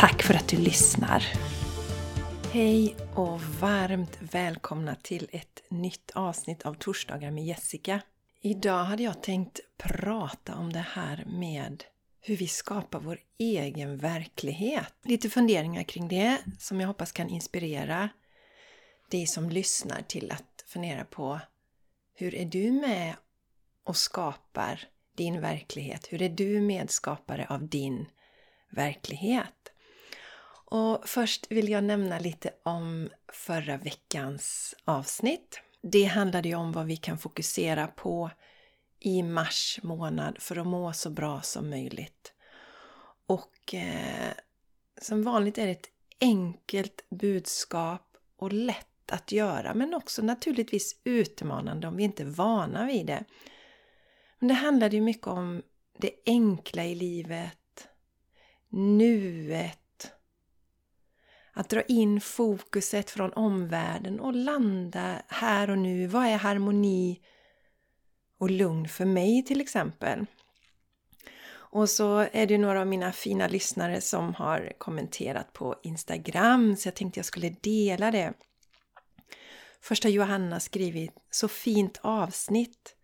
Tack för att du lyssnar! Hej och varmt välkomna till ett nytt avsnitt av Torsdagar med Jessica. Idag hade jag tänkt prata om det här med hur vi skapar vår egen verklighet. Lite funderingar kring det som jag hoppas kan inspirera dig som lyssnar till att fundera på hur är du med och skapar din verklighet? Hur är du medskapare av din verklighet? Och först vill jag nämna lite om förra veckans avsnitt. Det handlade ju om vad vi kan fokusera på i mars månad för att må så bra som möjligt. Och eh, som vanligt är det ett enkelt budskap och lätt att göra men också naturligtvis utmanande om vi inte är vana vid det. Men det handlade ju mycket om det enkla i livet, nuet, att dra in fokuset från omvärlden och landa här och nu. Vad är harmoni och lugn för mig till exempel? Och så är det några av mina fina lyssnare som har kommenterat på Instagram så jag tänkte jag skulle dela det. Första Johanna skrivit Så fint avsnitt.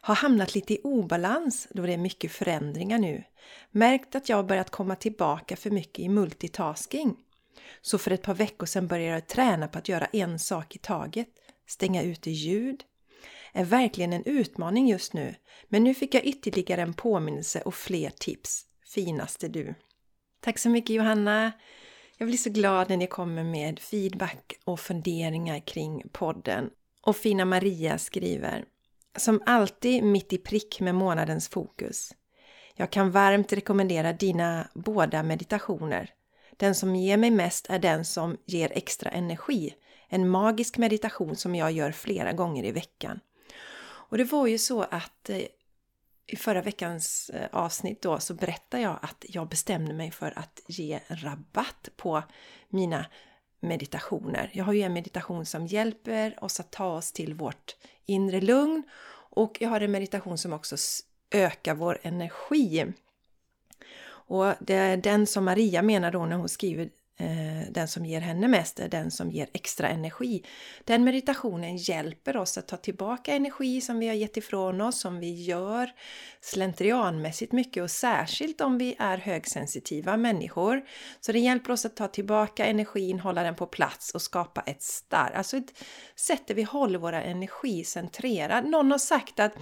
Har hamnat lite i obalans då det är mycket förändringar nu. Märkt att jag börjat komma tillbaka för mycket i multitasking. Så för ett par veckor sedan började jag träna på att göra en sak i taget, stänga ute ljud. Är verkligen en utmaning just nu, men nu fick jag ytterligare en påminnelse och fler tips. Finaste du! Tack så mycket Johanna! Jag blir så glad när ni kommer med feedback och funderingar kring podden. Och fina Maria skriver Som alltid mitt i prick med månadens fokus. Jag kan varmt rekommendera dina båda meditationer. Den som ger mig mest är den som ger extra energi. En magisk meditation som jag gör flera gånger i veckan. Och det var ju så att eh, i förra veckans eh, avsnitt då så berättade jag att jag bestämde mig för att ge rabatt på mina meditationer. Jag har ju en meditation som hjälper oss att ta oss till vårt inre lugn och jag har en meditation som också ökar vår energi. Och det är den som Maria menar då när hon skriver Eh, den som ger henne mest är den som ger extra energi. Den meditationen hjälper oss att ta tillbaka energi som vi har gett ifrån oss, som vi gör slentrianmässigt mycket och särskilt om vi är högsensitiva människor. Så det hjälper oss att ta tillbaka energin, hålla den på plats och skapa ett starkt, alltså ett sätt där vi håller våra energi centrerad. Någon har sagt att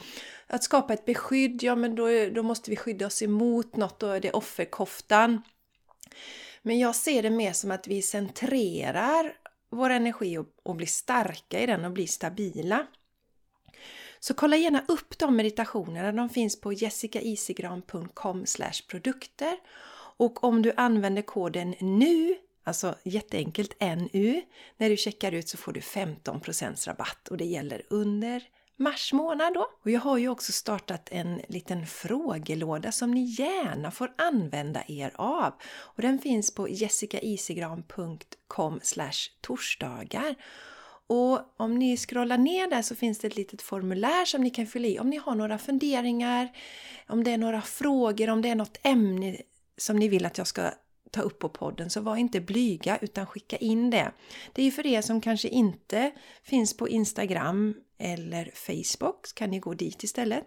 att skapa ett beskydd, ja men då, då måste vi skydda oss emot något, då är det offerkoftan. Men jag ser det mer som att vi centrerar vår energi och, och blir starka i den och blir stabila. Så kolla gärna upp de meditationerna, de finns på jessicaisigran.com produkter. Och om du använder koden NU, alltså jätteenkelt NU, när du checkar ut så får du 15% rabatt och det gäller under mars månad då. Och jag har ju också startat en liten frågelåda som ni gärna får använda er av. Och den finns på jessicaisigran.com torsdagar. Och om ni scrollar ner där så finns det ett litet formulär som ni kan fylla i om ni har några funderingar, om det är några frågor, om det är något ämne som ni vill att jag ska ta upp på podden så var inte blyga utan skicka in det. Det är ju för er som kanske inte finns på Instagram eller Facebook så kan ni gå dit istället.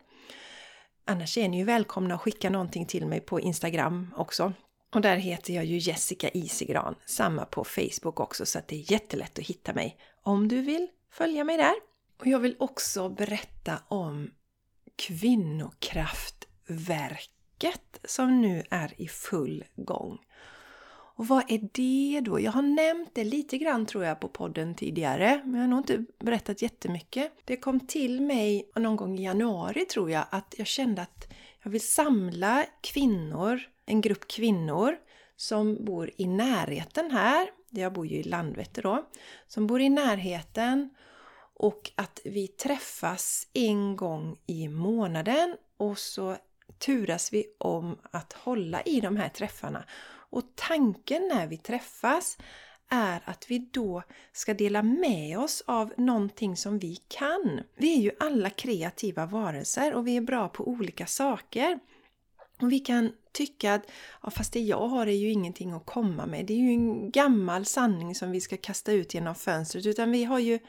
Annars är ni ju välkomna att skicka någonting till mig på Instagram också. Och där heter jag ju Jessica Isigran, samma på Facebook också så att det är jättelätt att hitta mig om du vill följa mig där. Och jag vill också berätta om Kvinnokraftverket som nu är i full gång. Och vad är det då? Jag har nämnt det lite grann tror jag på podden tidigare, men jag har nog inte berättat jättemycket. Det kom till mig någon gång i januari tror jag att jag kände att jag vill samla kvinnor, en grupp kvinnor som bor i närheten här, jag bor ju i Landvetter då, som bor i närheten och att vi träffas en gång i månaden och så turas vi om att hålla i de här träffarna. Och tanken när vi träffas är att vi då ska dela med oss av någonting som vi kan. Vi är ju alla kreativa varelser och vi är bra på olika saker. Och vi kan tycka att ja, fast det jag har är ju ingenting att komma med. Det är ju en gammal sanning som vi ska kasta ut genom fönstret. Utan vi har ju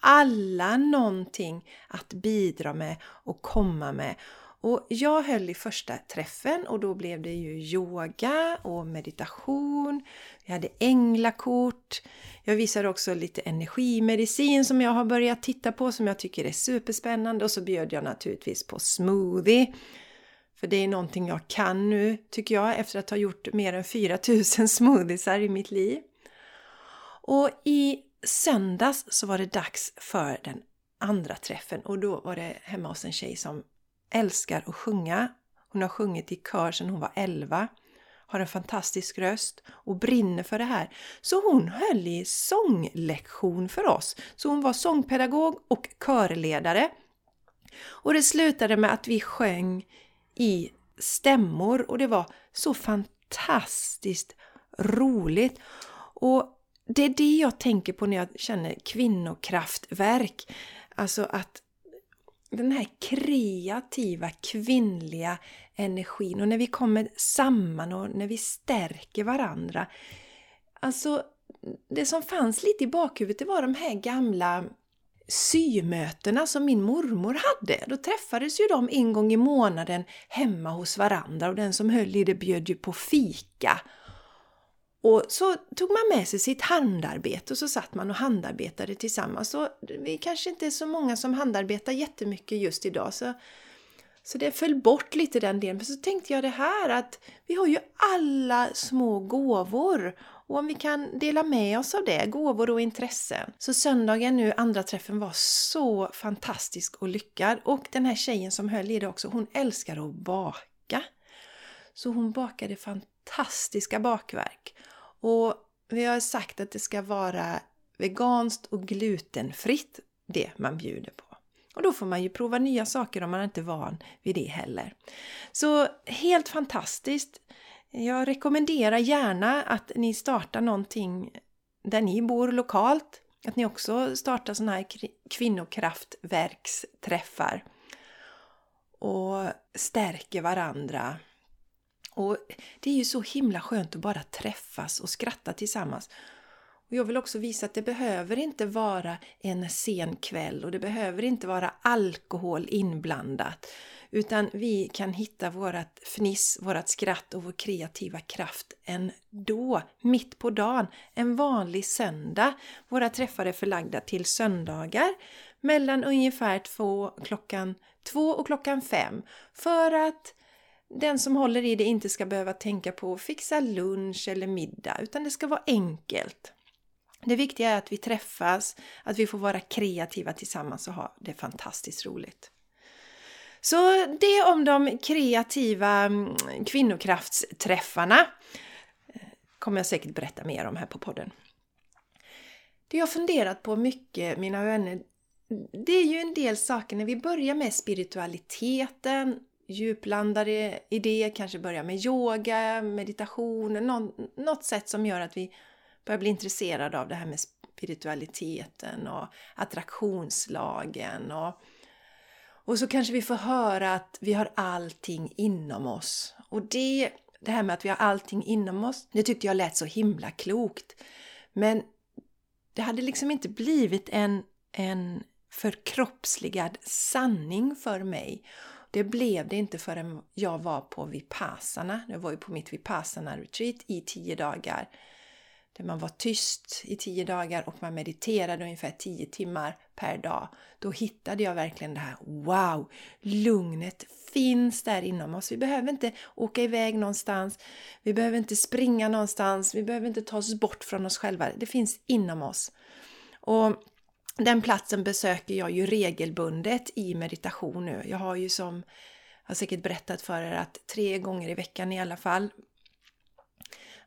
alla någonting att bidra med och komma med. Och jag höll i första träffen och då blev det ju yoga och meditation. Vi hade änglakort. Jag visade också lite energimedicin som jag har börjat titta på som jag tycker är superspännande. Och så bjöd jag naturligtvis på smoothie. För det är någonting jag kan nu, tycker jag, efter att ha gjort mer än 4000 smoothiesar i mitt liv. Och i söndags så var det dags för den andra träffen och då var det hemma hos en tjej som älskar att sjunga. Hon har sjungit i kör sedan hon var 11, har en fantastisk röst och brinner för det här. Så hon höll i sånglektion för oss. Så hon var sångpedagog och körledare. Och det slutade med att vi sjöng i stämmor och det var så fantastiskt roligt. Och det är det jag tänker på när jag känner kvinnokraftverk. Alltså att den här kreativa kvinnliga energin och när vi kommer samman och när vi stärker varandra. Alltså, det som fanns lite i bakhuvudet det var de här gamla symötena som min mormor hade. Då träffades ju de en gång i månaden hemma hos varandra och den som höll i det bjöd ju på fika. Och så tog man med sig sitt handarbete och så satt man och handarbetade tillsammans. Och vi kanske inte är så många som handarbetar jättemycket just idag så, så det föll bort lite den delen. Men så tänkte jag det här att vi har ju alla små gåvor och om vi kan dela med oss av det, gåvor och intressen. Så söndagen nu, andra träffen, var så fantastisk och lyckad. Och den här tjejen som höll i det också, hon älskar att baka. Så hon bakade fantastiska bakverk. Och vi har sagt att det ska vara veganskt och glutenfritt, det man bjuder på. Och då får man ju prova nya saker om man inte är van vid det heller. Så helt fantastiskt! Jag rekommenderar gärna att ni startar någonting där ni bor lokalt. Att ni också startar sådana här kvinnokraftverksträffar. Och stärker varandra och det är ju så himla skönt att bara träffas och skratta tillsammans. Och jag vill också visa att det behöver inte vara en sen kväll och det behöver inte vara alkohol inblandat. Utan vi kan hitta vårat fniss, vårat skratt och vår kreativa kraft ändå, mitt på dagen, en vanlig söndag. Våra träffar är förlagda till söndagar mellan ungefär två, klockan två och klockan fem. För att den som håller i det inte ska behöva tänka på att fixa lunch eller middag, utan det ska vara enkelt. Det viktiga är att vi träffas, att vi får vara kreativa tillsammans och ha det fantastiskt roligt. Så det om de kreativa mm, kvinnokraftsträffarna kommer jag säkert berätta mer om här på podden. Det jag funderat på mycket, mina vänner, det är ju en del saker när vi börjar med spiritualiteten djuplandade det, kanske börja med yoga, meditation, någon, något sätt som gör att vi börjar bli intresserade av det här med spiritualiteten och attraktionslagen och, och så kanske vi får höra att vi har allting inom oss. Och det, det här med att vi har allting inom oss, det tyckte jag lät så himla klokt. Men det hade liksom inte blivit en, en förkroppsligad sanning för mig. Det blev det inte förrän jag var på Vipassana. Jag var ju på mitt Vipassana-retreat i tio dagar. Där man var tyst i tio dagar och man mediterade ungefär tio timmar per dag. Då hittade jag verkligen det här Wow! Lugnet finns där inom oss. Vi behöver inte åka iväg någonstans. Vi behöver inte springa någonstans. Vi behöver inte ta oss bort från oss själva. Det finns inom oss. Och den platsen besöker jag ju regelbundet i meditation nu. Jag har ju som jag har säkert berättat för er att tre gånger i veckan i alla fall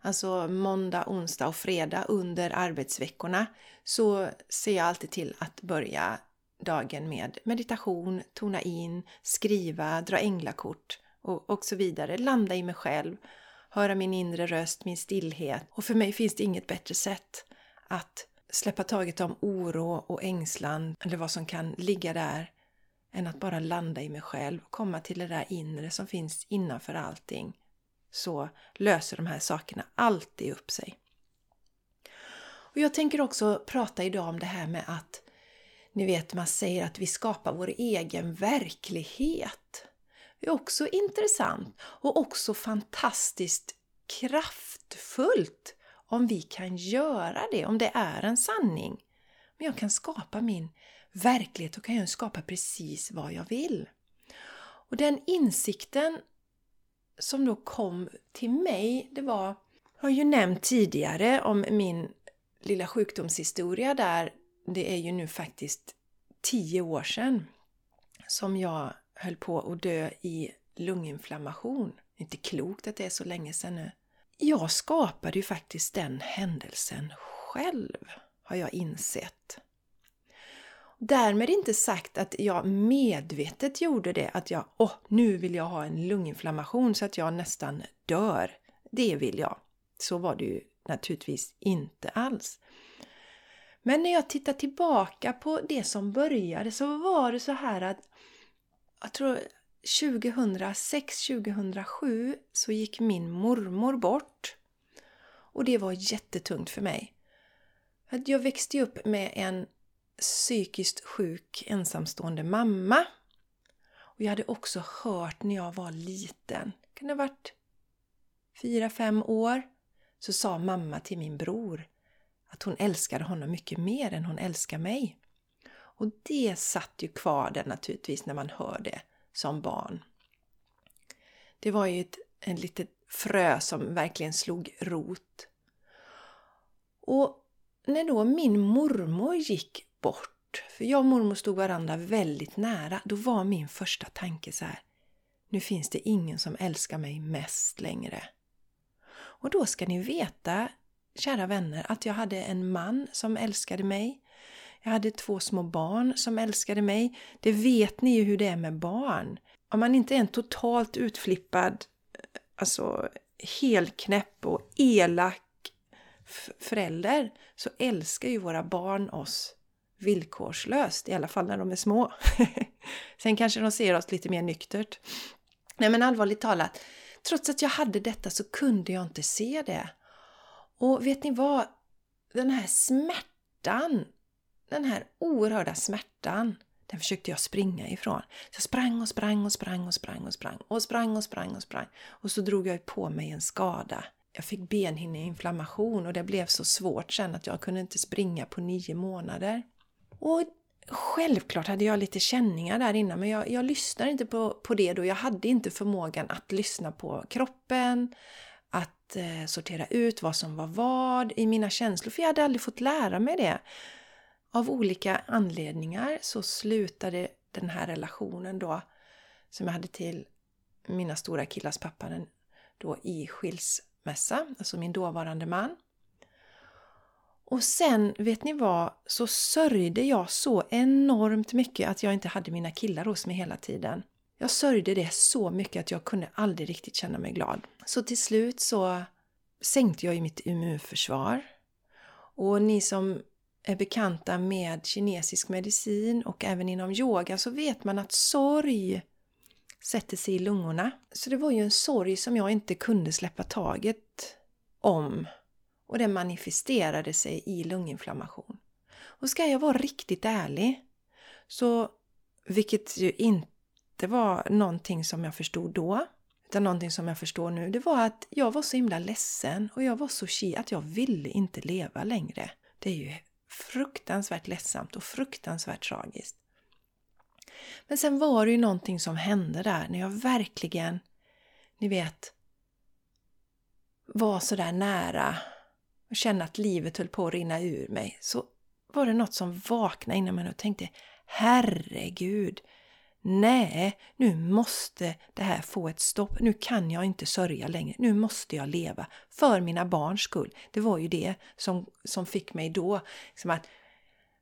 alltså måndag, onsdag och fredag under arbetsveckorna, så ser jag alltid till att börja dagen med meditation, tona in, skriva, dra änglakort och, och så vidare. Landa i mig själv, höra min inre röst, min stillhet. Och för mig finns det inget bättre sätt att släppa taget om oro och ängslan eller vad som kan ligga där än att bara landa i mig själv och komma till det där inre som finns innanför allting. Så löser de här sakerna alltid upp sig. Och jag tänker också prata idag om det här med att ni vet, man säger att vi skapar vår egen verklighet. Det är också intressant och också fantastiskt kraftfullt om vi kan göra det, om det är en sanning. Men jag kan skapa min verklighet och kan jag skapa precis vad jag vill. Och den insikten som då kom till mig, det var, jag har ju nämnt tidigare om min lilla sjukdomshistoria där det är ju nu faktiskt tio år sedan som jag höll på att dö i lunginflammation. Inte klokt att det är så länge sedan nu. Jag skapade ju faktiskt den händelsen själv, har jag insett. Därmed inte sagt att jag medvetet gjorde det, att jag åh, nu vill jag ha en lunginflammation så att jag nästan dör. Det vill jag. Så var det ju naturligtvis inte alls. Men när jag tittar tillbaka på det som började så var det så här att jag tror 2006-2007 så gick min mormor bort. Och det var jättetungt för mig. Jag växte upp med en psykiskt sjuk ensamstående mamma. Och jag hade också hört när jag var liten, kan det ha varit fyra, fem år, så sa mamma till min bror att hon älskade honom mycket mer än hon älskade mig. Och det satt ju kvar där naturligtvis när man hör det som barn. Det var ju ett en litet frö som verkligen slog rot. Och när då min mormor gick bort, för jag och mormor stod varandra väldigt nära, då var min första tanke så här. Nu finns det ingen som älskar mig mest längre. Och då ska ni veta, kära vänner, att jag hade en man som älskade mig. Jag hade två små barn som älskade mig. Det vet ni ju hur det är med barn. Om man inte är en totalt utflippad, eh, alltså helknäpp och elak förälder så älskar ju våra barn oss villkorslöst, i alla fall när de är små. Sen kanske de ser oss lite mer nyktert. Nej men allvarligt talat, trots att jag hade detta så kunde jag inte se det. Och vet ni vad? Den här smärtan, den här oerhörda smärtan, den försökte jag springa ifrån. Så jag sprang och sprang och sprang och sprang och sprang och sprang och sprang och sprang. Och så drog jag på mig en skada. Jag fick benhinneinflammation och det blev så svårt sen att jag kunde inte springa på nio månader. Och självklart hade jag lite känningar där innan men jag, jag lyssnade inte på, på det då. Jag hade inte förmågan att lyssna på kroppen, att eh, sortera ut vad som var vad i mina känslor, för jag hade aldrig fått lära mig det. Av olika anledningar så slutade den här relationen då som jag hade till mina stora killars pappa då i skilsmässa, alltså min dåvarande man. Och sen, vet ni vad, så sörjde jag så enormt mycket att jag inte hade mina killar hos mig hela tiden. Jag sörjde det så mycket att jag kunde aldrig riktigt känna mig glad. Så till slut så sänkte jag ju mitt immunförsvar. Och ni som är bekanta med kinesisk medicin och även inom yoga så vet man att sorg sätter sig i lungorna. Så det var ju en sorg som jag inte kunde släppa taget om och det manifesterade sig i lunginflammation. Och ska jag vara riktigt ärlig, så vilket ju inte var någonting som jag förstod då, utan någonting som jag förstår nu, det var att jag var så himla ledsen och jag var så chi att jag ville inte leva längre. Det är ju fruktansvärt ledsamt och fruktansvärt tragiskt. Men sen var det ju någonting som hände där när jag verkligen, ni vet, var sådär nära och kände att livet höll på att rinna ur mig så var det något som vaknade inom mig och tänkte Herregud, Nej, nu måste det här få ett stopp. Nu kan jag inte sörja längre. Nu måste jag leva. För mina barns skull. Det var ju det som, som fick mig då. Liksom att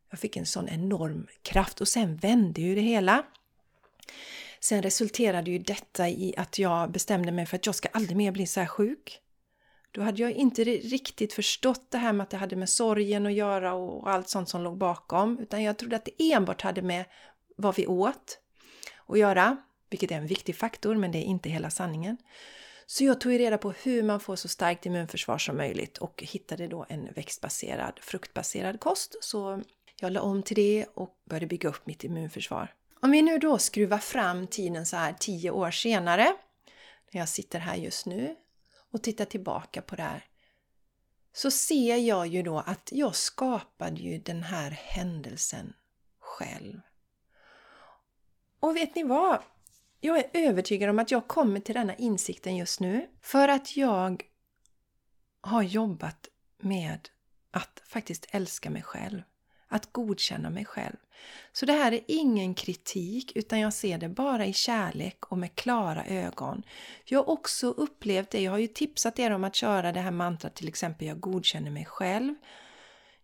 jag fick en sån enorm kraft och sen vände ju det hela. Sen resulterade ju detta i att jag bestämde mig för att jag ska aldrig mer bli så här sjuk. Då hade jag inte riktigt förstått det här med att det hade med sorgen att göra och allt sånt som låg bakom. Utan jag trodde att det enbart hade med vad vi åt att göra. Vilket är en viktig faktor, men det är inte hela sanningen. Så jag tog reda på hur man får så starkt immunförsvar som möjligt och hittade då en växtbaserad, fruktbaserad kost. Så jag la om till det och började bygga upp mitt immunförsvar. Om vi nu då skruvar fram tiden så här tio år senare, när jag sitter här just nu och tittar tillbaka på det här, så ser jag ju då att jag skapade ju den här händelsen själv. Och vet ni vad? Jag är övertygad om att jag kommer till denna insikten just nu för att jag har jobbat med att faktiskt älska mig själv att godkänna mig själv. Så det här är ingen kritik utan jag ser det bara i kärlek och med klara ögon. Jag har också upplevt det, jag har ju tipsat er om att köra det här mantrat till exempel jag godkänner mig själv.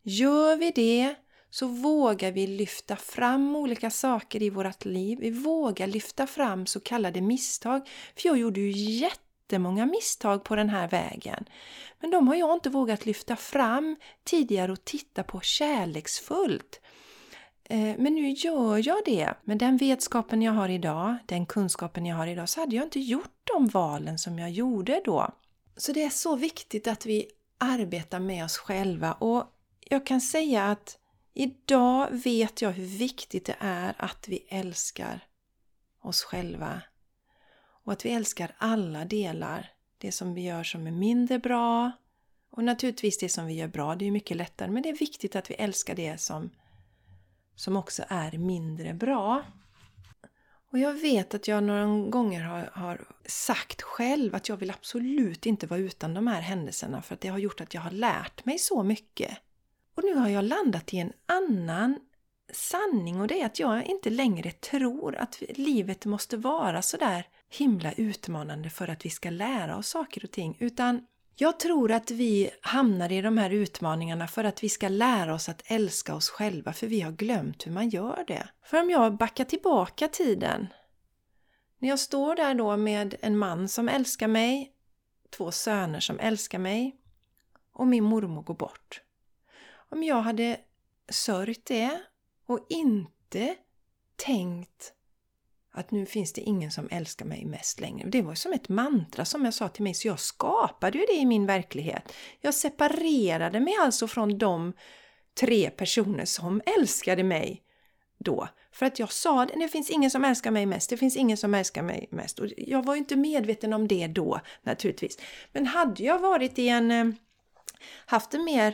Gör vi det så vågar vi lyfta fram olika saker i vårt liv. Vi vågar lyfta fram så kallade misstag. För jag gjorde ju jättemånga misstag på den här vägen. Men de har jag inte vågat lyfta fram tidigare och titta på kärleksfullt. Eh, men nu gör jag det. Med den vetskapen jag har idag, den kunskapen jag har idag, så hade jag inte gjort de valen som jag gjorde då. Så det är så viktigt att vi arbetar med oss själva och jag kan säga att idag vet jag hur viktigt det är att vi älskar oss själva och att vi älskar alla delar. Det som vi gör som är mindre bra och naturligtvis det som vi gör bra, det är mycket lättare. Men det är viktigt att vi älskar det som, som också är mindre bra. Och jag vet att jag några gånger har, har, sagt själv att jag vill absolut inte vara utan de här händelserna för att det har gjort att jag har lärt mig så mycket. Och nu har jag landat i en annan sanning och det är att jag inte längre tror att livet måste vara sådär himla utmanande för att vi ska lära oss saker och ting utan jag tror att vi hamnar i de här utmaningarna för att vi ska lära oss att älska oss själva för vi har glömt hur man gör det. För om jag backar tillbaka tiden när jag står där då med en man som älskar mig, två söner som älskar mig och min mormor går bort. Om jag hade sörjt det och inte tänkt att nu finns det ingen som älskar mig mest längre. Det var som ett mantra som jag sa till mig, så jag skapade ju det i min verklighet. Jag separerade mig alltså från de tre personer som älskade mig då. För att jag sa att det finns ingen som älskar mig mest, det finns ingen som älskar mig mest. Och jag var ju inte medveten om det då naturligtvis. Men hade jag varit i en, eh, haft en mer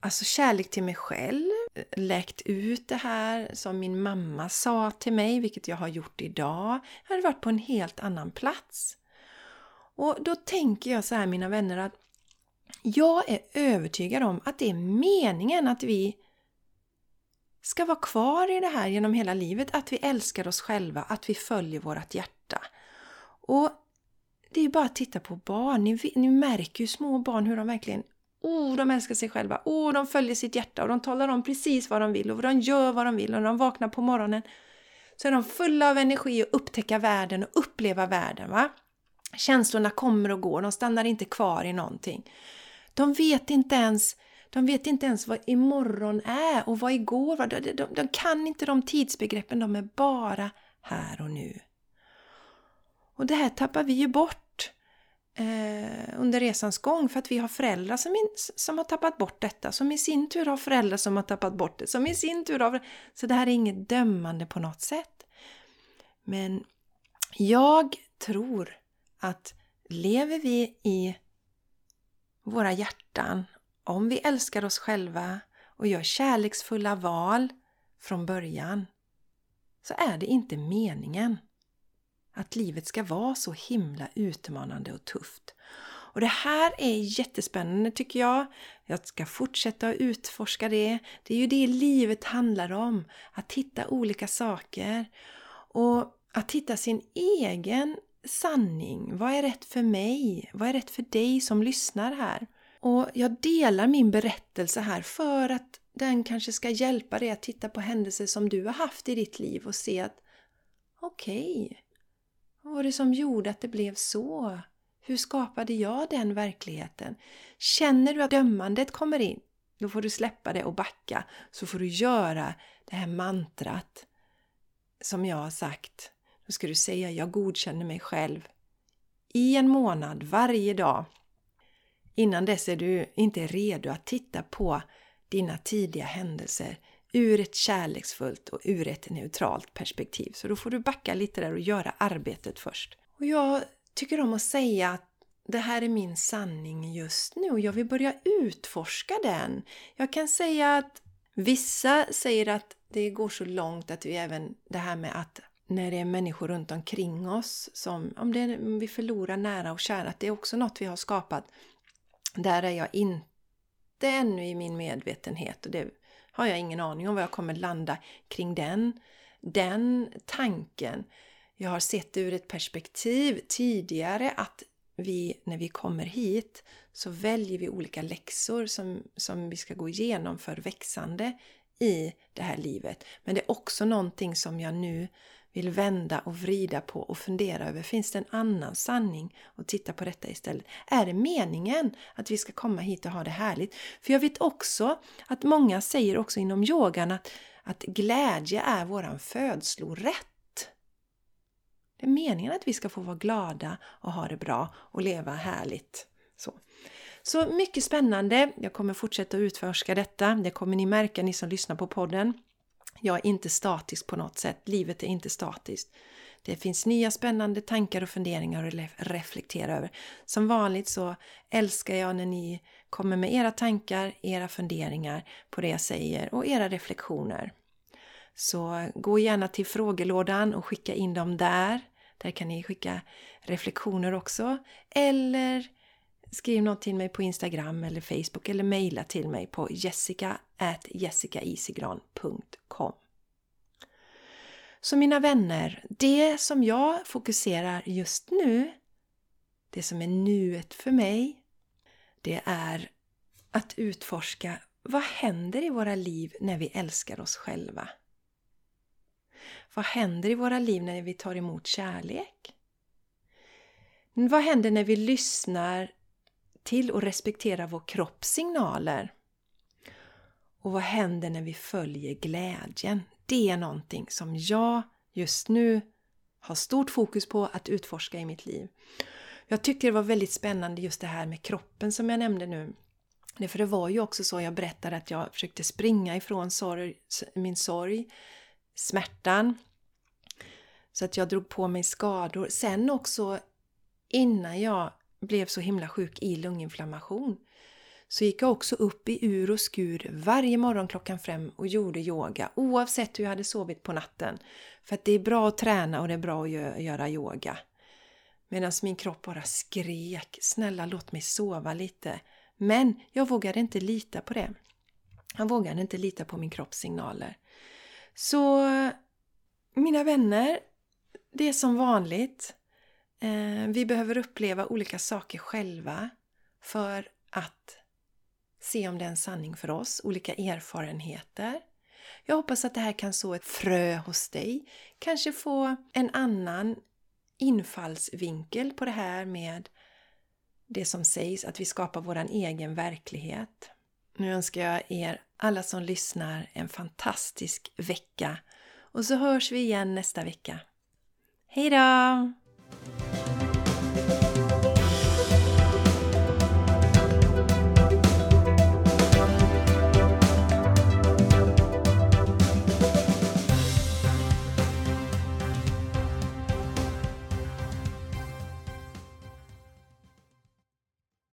alltså kärlek till mig själv, läkt ut det här som min mamma sa till mig, vilket jag har gjort idag. Jag hade varit på en helt annan plats. Och då tänker jag så här mina vänner att jag är övertygad om att det är meningen att vi ska vara kvar i det här genom hela livet, att vi älskar oss själva, att vi följer vårt hjärta. Och det är ju bara att titta på barn. Ni, ni märker ju små barn hur de verkligen Oh, de älskar sig själva. Oh, de följer sitt hjärta och de talar om precis vad de vill och de gör vad de vill. Och när de vaknar på morgonen så är de fulla av energi att upptäcka världen och uppleva världen. Va? Känslorna kommer och går, de stannar inte kvar i någonting. De vet inte ens de vet inte ens vad imorgon är och vad igår var. De, de, de kan inte de tidsbegreppen, de är bara här och nu. Och det här tappar vi ju bort eh, under resans gång för att vi har föräldrar som, in, som har tappat bort detta, som i sin tur har föräldrar som har tappat bort det, som i sin tur har... Så det här är inget dömande på något sätt. Men jag tror att lever vi i våra hjärtan, om vi älskar oss själva och gör kärleksfulla val från början, så är det inte meningen att livet ska vara så himla utmanande och tufft. Och det här är jättespännande tycker jag. Jag ska fortsätta att utforska det. Det är ju det livet handlar om. Att hitta olika saker. Och att hitta sin egen sanning. Vad är rätt för mig? Vad är rätt för dig som lyssnar här? Och jag delar min berättelse här för att den kanske ska hjälpa dig att titta på händelser som du har haft i ditt liv och se att okej, okay, vad var det som gjorde att det blev så? Hur skapade jag den verkligheten? Känner du att dömandet kommer in, då får du släppa det och backa. Så får du göra det här mantrat som jag har sagt. Då ska du säga jag godkänner mig själv i en månad, varje dag. Innan dess är du inte redo att titta på dina tidiga händelser ur ett kärleksfullt och ur ett neutralt perspektiv. Så då får du backa lite där och göra arbetet först. Och jag tycker om att säga att det här är min sanning just nu och jag vill börja utforska den. Jag kan säga att vissa säger att det går så långt att vi även det här med att när det är människor runt omkring oss som om det är, vi förlorar nära och kära, att det är också något vi har skapat. Där är jag inte ännu i min medvetenhet och det har jag ingen aning om vad jag kommer landa kring den, den tanken. Jag har sett ur ett perspektiv tidigare att vi, när vi kommer hit, så väljer vi olika läxor som, som vi ska gå igenom för växande i det här livet. Men det är också någonting som jag nu vill vända och vrida på och fundera över. Finns det en annan sanning? Och titta på detta istället. Är det meningen att vi ska komma hit och ha det härligt? För jag vet också att många säger också inom yogan att, att glädje är våran födslorätt. Det är meningen att vi ska få vara glada och ha det bra och leva härligt. Så. Så mycket spännande. Jag kommer fortsätta att utforska detta. Det kommer ni märka, ni som lyssnar på podden. Jag är inte statisk på något sätt. Livet är inte statiskt. Det finns nya spännande tankar och funderingar att reflektera över. Som vanligt så älskar jag när ni kommer med era tankar, era funderingar på det jag säger och era reflektioner. Så gå gärna till frågelådan och skicka in dem där. Där kan ni skicka reflektioner också. Eller skriv något till mig på Instagram eller Facebook eller mejla till mig på jessica.jessicaisigran.com Så mina vänner, det som jag fokuserar just nu, det som är nuet för mig, det är att utforska vad händer i våra liv när vi älskar oss själva? Vad händer i våra liv när vi tar emot kärlek? Vad händer när vi lyssnar till och respektera vår kropps signaler? Och vad händer när vi följer glädjen? Det är någonting som jag just nu har stort fokus på att utforska i mitt liv. Jag tycker det var väldigt spännande just det här med kroppen som jag nämnde nu. För det var ju också så jag berättade att jag försökte springa ifrån sorg, min sorg smärtan. Så att jag drog på mig skador. Sen också innan jag blev så himla sjuk i lunginflammation så gick jag också upp i ur och skur varje morgon klockan fem och gjorde yoga oavsett hur jag hade sovit på natten. För att det är bra att träna och det är bra att göra yoga. Medan min kropp bara skrek Snälla låt mig sova lite. Men jag vågade inte lita på det. Jag vågade inte lita på min kropps signaler. Så mina vänner, det är som vanligt. Eh, vi behöver uppleva olika saker själva för att se om det är en sanning för oss, olika erfarenheter. Jag hoppas att det här kan så ett frö hos dig. Kanske få en annan infallsvinkel på det här med det som sägs, att vi skapar vår egen verklighet. Nu önskar jag er alla som lyssnar en fantastisk vecka och så hörs vi igen nästa vecka. Hejdå!